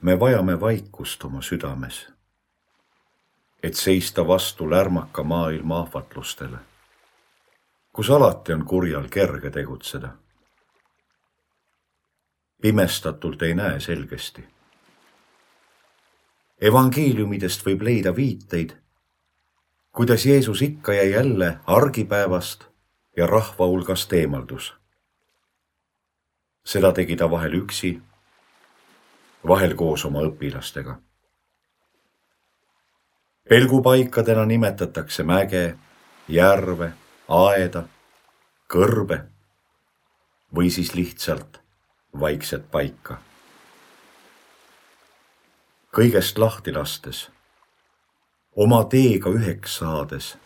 me vajame vaikust oma südames, et seista vastu lärmaka maailma ahvatlustele, kus alati on kurjal kerge tegutseda. pimestatult ei näe selgesti. evangeeliumidest võib leida viiteid, kuidas Jeesus ikka ja jälle argipäevast ja rahva hulgast eemaldus. seda tegi ta vahel üksi vahel koos oma õpilastega. pelgupaikadena nimetatakse mäge, järve, aeda, kõrbe või siis lihtsalt vaikset paika. kõigest lahti lastes, oma teega üheks saades,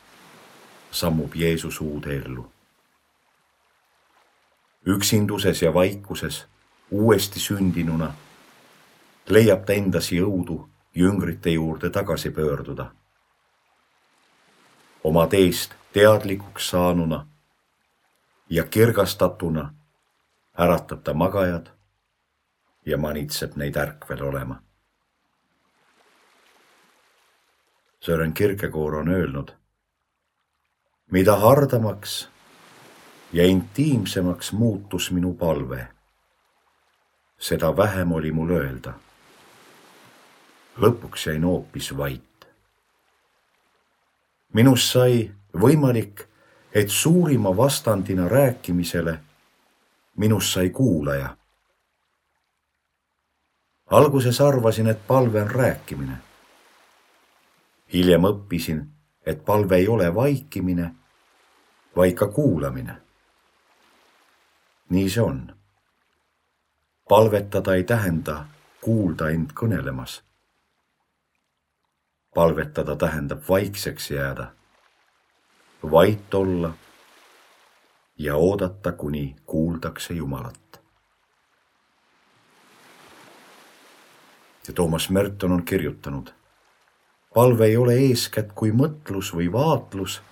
sammub Jeesus uude ellu. üksinduses ja vaikuses uuesti sündinuna leiab ta endas jõudu jüngrite juurde tagasi pöörduda. oma teest teadlikuks saanuna ja kirgastatuna äratab ta magajad ja manitseb neid ärkvel olema. Sören Kierkegaard on öelnud, mida hardamaks ja intiimsemaks muutus minu palve, seda vähem oli mul öelda lõpuks jäin hoopis vait. minust sai võimalik, et suurima vastandina rääkimisele minust sai kuulaja. alguses arvasin, et palve on rääkimine. hiljem õppisin, et palve ei ole vaikimine, vaid ka kuulamine. nii see on. palvetada ei tähenda kuulda end kõnelemas palvetada tähendab vaikseks jääda, vait olla ja oodata, kuni kuuldakse Jumalat. ja Toomas Merton on kirjutanud. palve ei ole eeskätt kui mõtlus või vaatlus,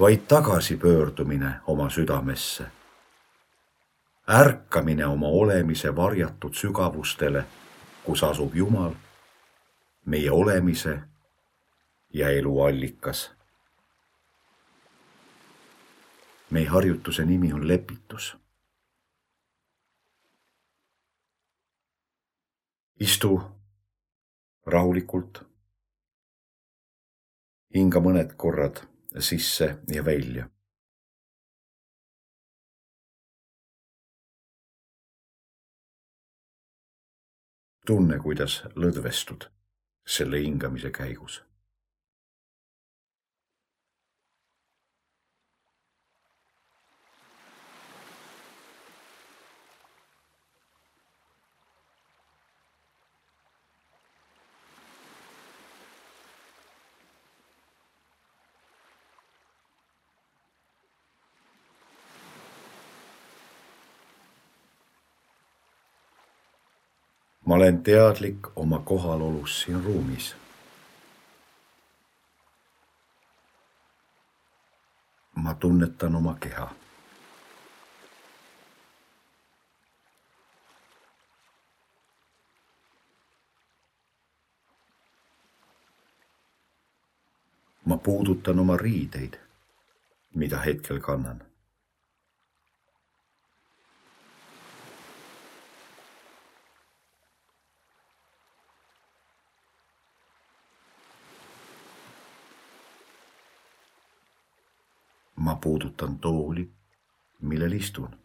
vaid tagasipöördumine oma südamesse. ärkamine oma olemise varjatud sügavustele, kus asub Jumal meie olemise ja elu allikas. meie harjutuse nimi on lepitus. istu rahulikult. hinga mõned korrad sisse ja välja. tunne, kuidas lõdvestud selle hingamise käigus ma olen teadlik oma kohalolust siin ruumis. ma tunnetan oma keha. ma puudutan oma riideid, mida hetkel kannan ma puudutan tooli, millel istun.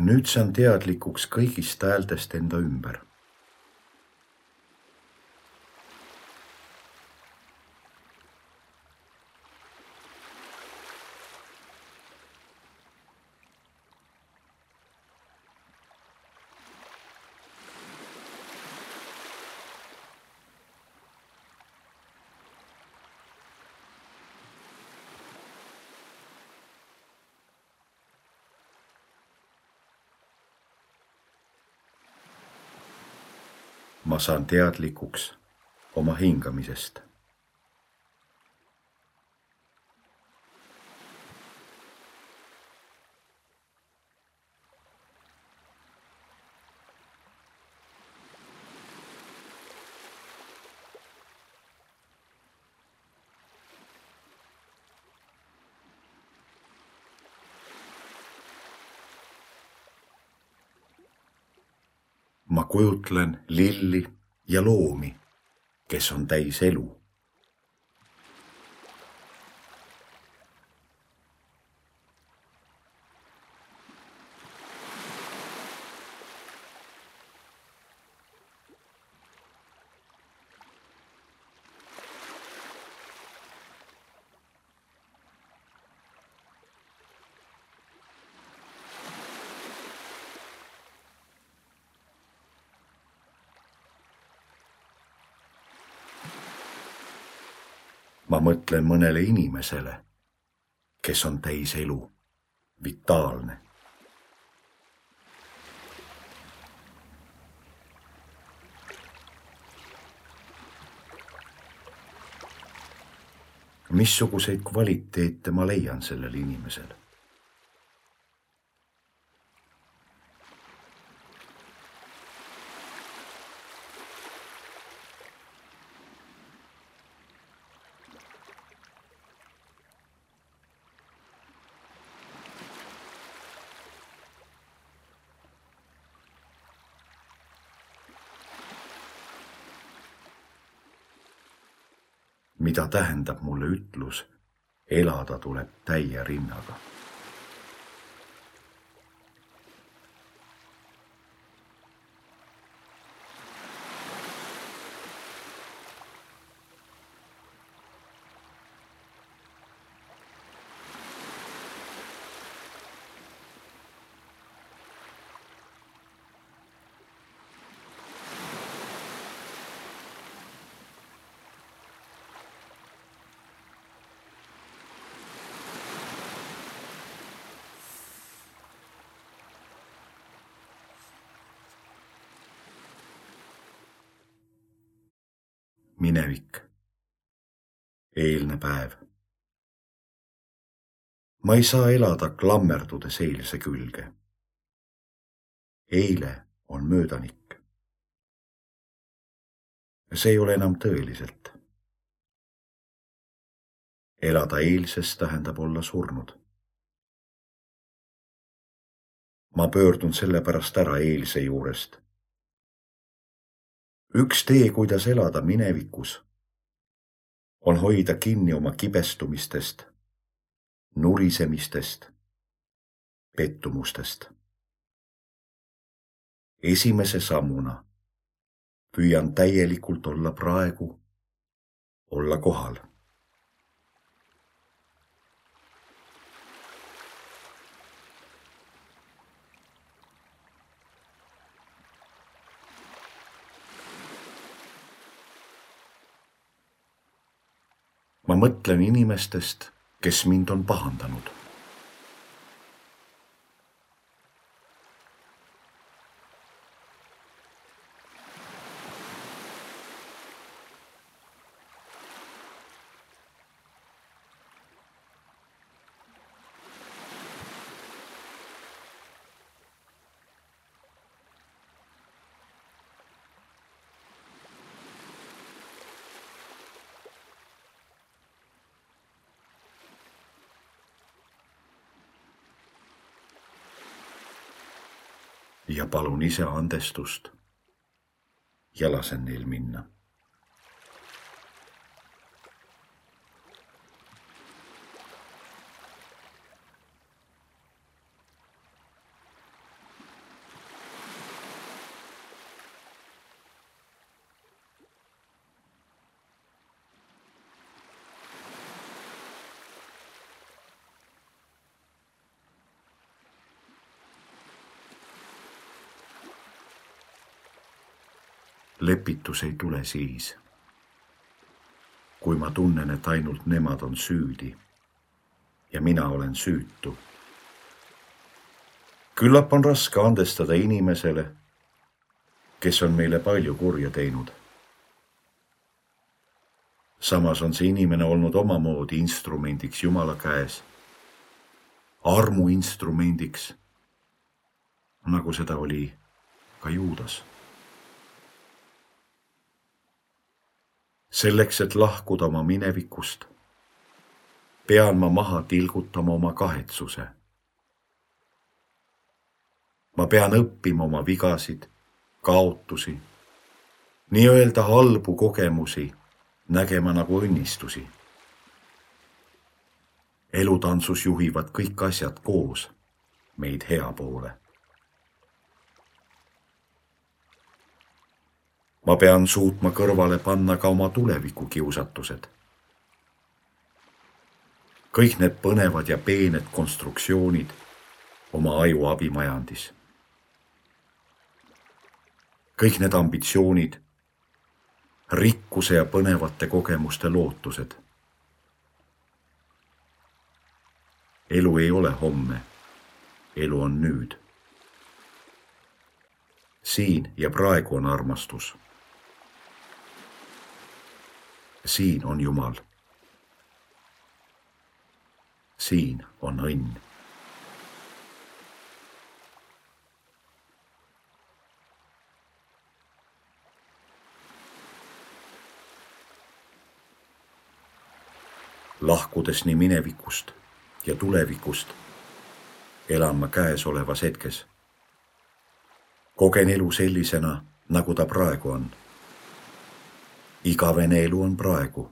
nüüd saan teadlikuks kõigist häältest enda ümber ma saan teadlikuks oma hingamisest ma kujutlen lilli ja loomi, kes on täis elu ma mõtlen mõnele inimesele, kes on täis elu, vitaalne. missuguseid kvaliteete ma leian sellel inimesel? Mida tähendab mulle ütlus elada tuleb täie rinnaga. Minevik, eilne päev. ma ei saa elada klammerdudes eilse külge. eile on möödanik. see ei ole enam tõeliselt. elada eilses tähendab olla surnud. ma pöördun sellepärast ära eilse juurest üks tee, kuidas elada minevikus, on hoida kinni oma kibestumistest, nurisemistest, pettumustest. esimese sammuna püüan täielikult olla praegu, olla kohal mõtlen inimestest, kes mind on pahandanud ja palun ise andestust. Ja lasen neil minna lepitus ei tule siis, kui ma tunnen, et ainult nemad on süüdi ja mina olen süütu. küllap on raske andestada inimesele, kes on meile palju kurja teinud. samas on see inimene olnud omamoodi instrumendiks Jumala käes, armu instrumendiks, nagu seda oli ka Juudas selleks, et lahkuda oma minevikust, pean ma maha tilgutama oma kahetsuse. ma pean õppima oma vigasid kaotusi, nii-öelda halbu kogemusi nägema nagu õnnistusi. elutantsus juhivad kõik asjad koos meid hea poole. Ma pean suutma kõrvale panna ka oma tuleviku kiusatused. kõik need põnevad ja peened konstruktsioonid oma aju abimajandis. kõik need ambitsioonid, rikkuse ja põnevate kogemuste lootused. elu ei ole homme, elu on nüüd. siin ja praegu on armastus. Siin on Jumal. siin on õnn lahkudes nii minevikust ja tulevikust, elan ma käesolevas hetkes. kogen elu sellisena, nagu ta praegu on. Igavene elu on praegu.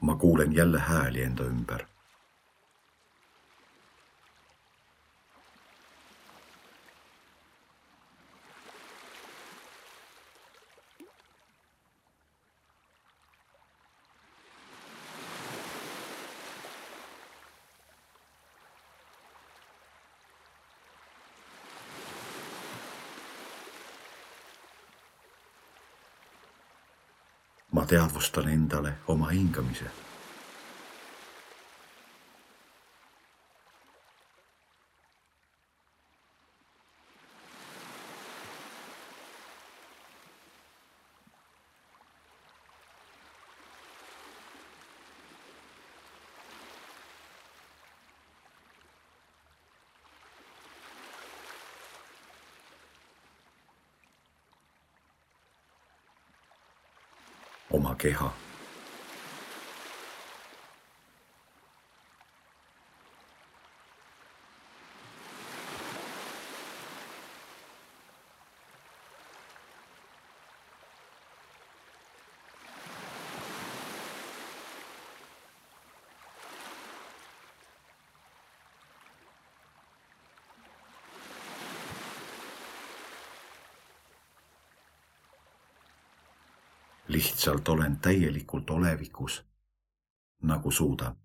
ma kuulen jälle hääli enda ümber ma teadvustan endale oma hingamise. Oma keha. Lihtsalt olen täielikult olevikus, nagu suudan.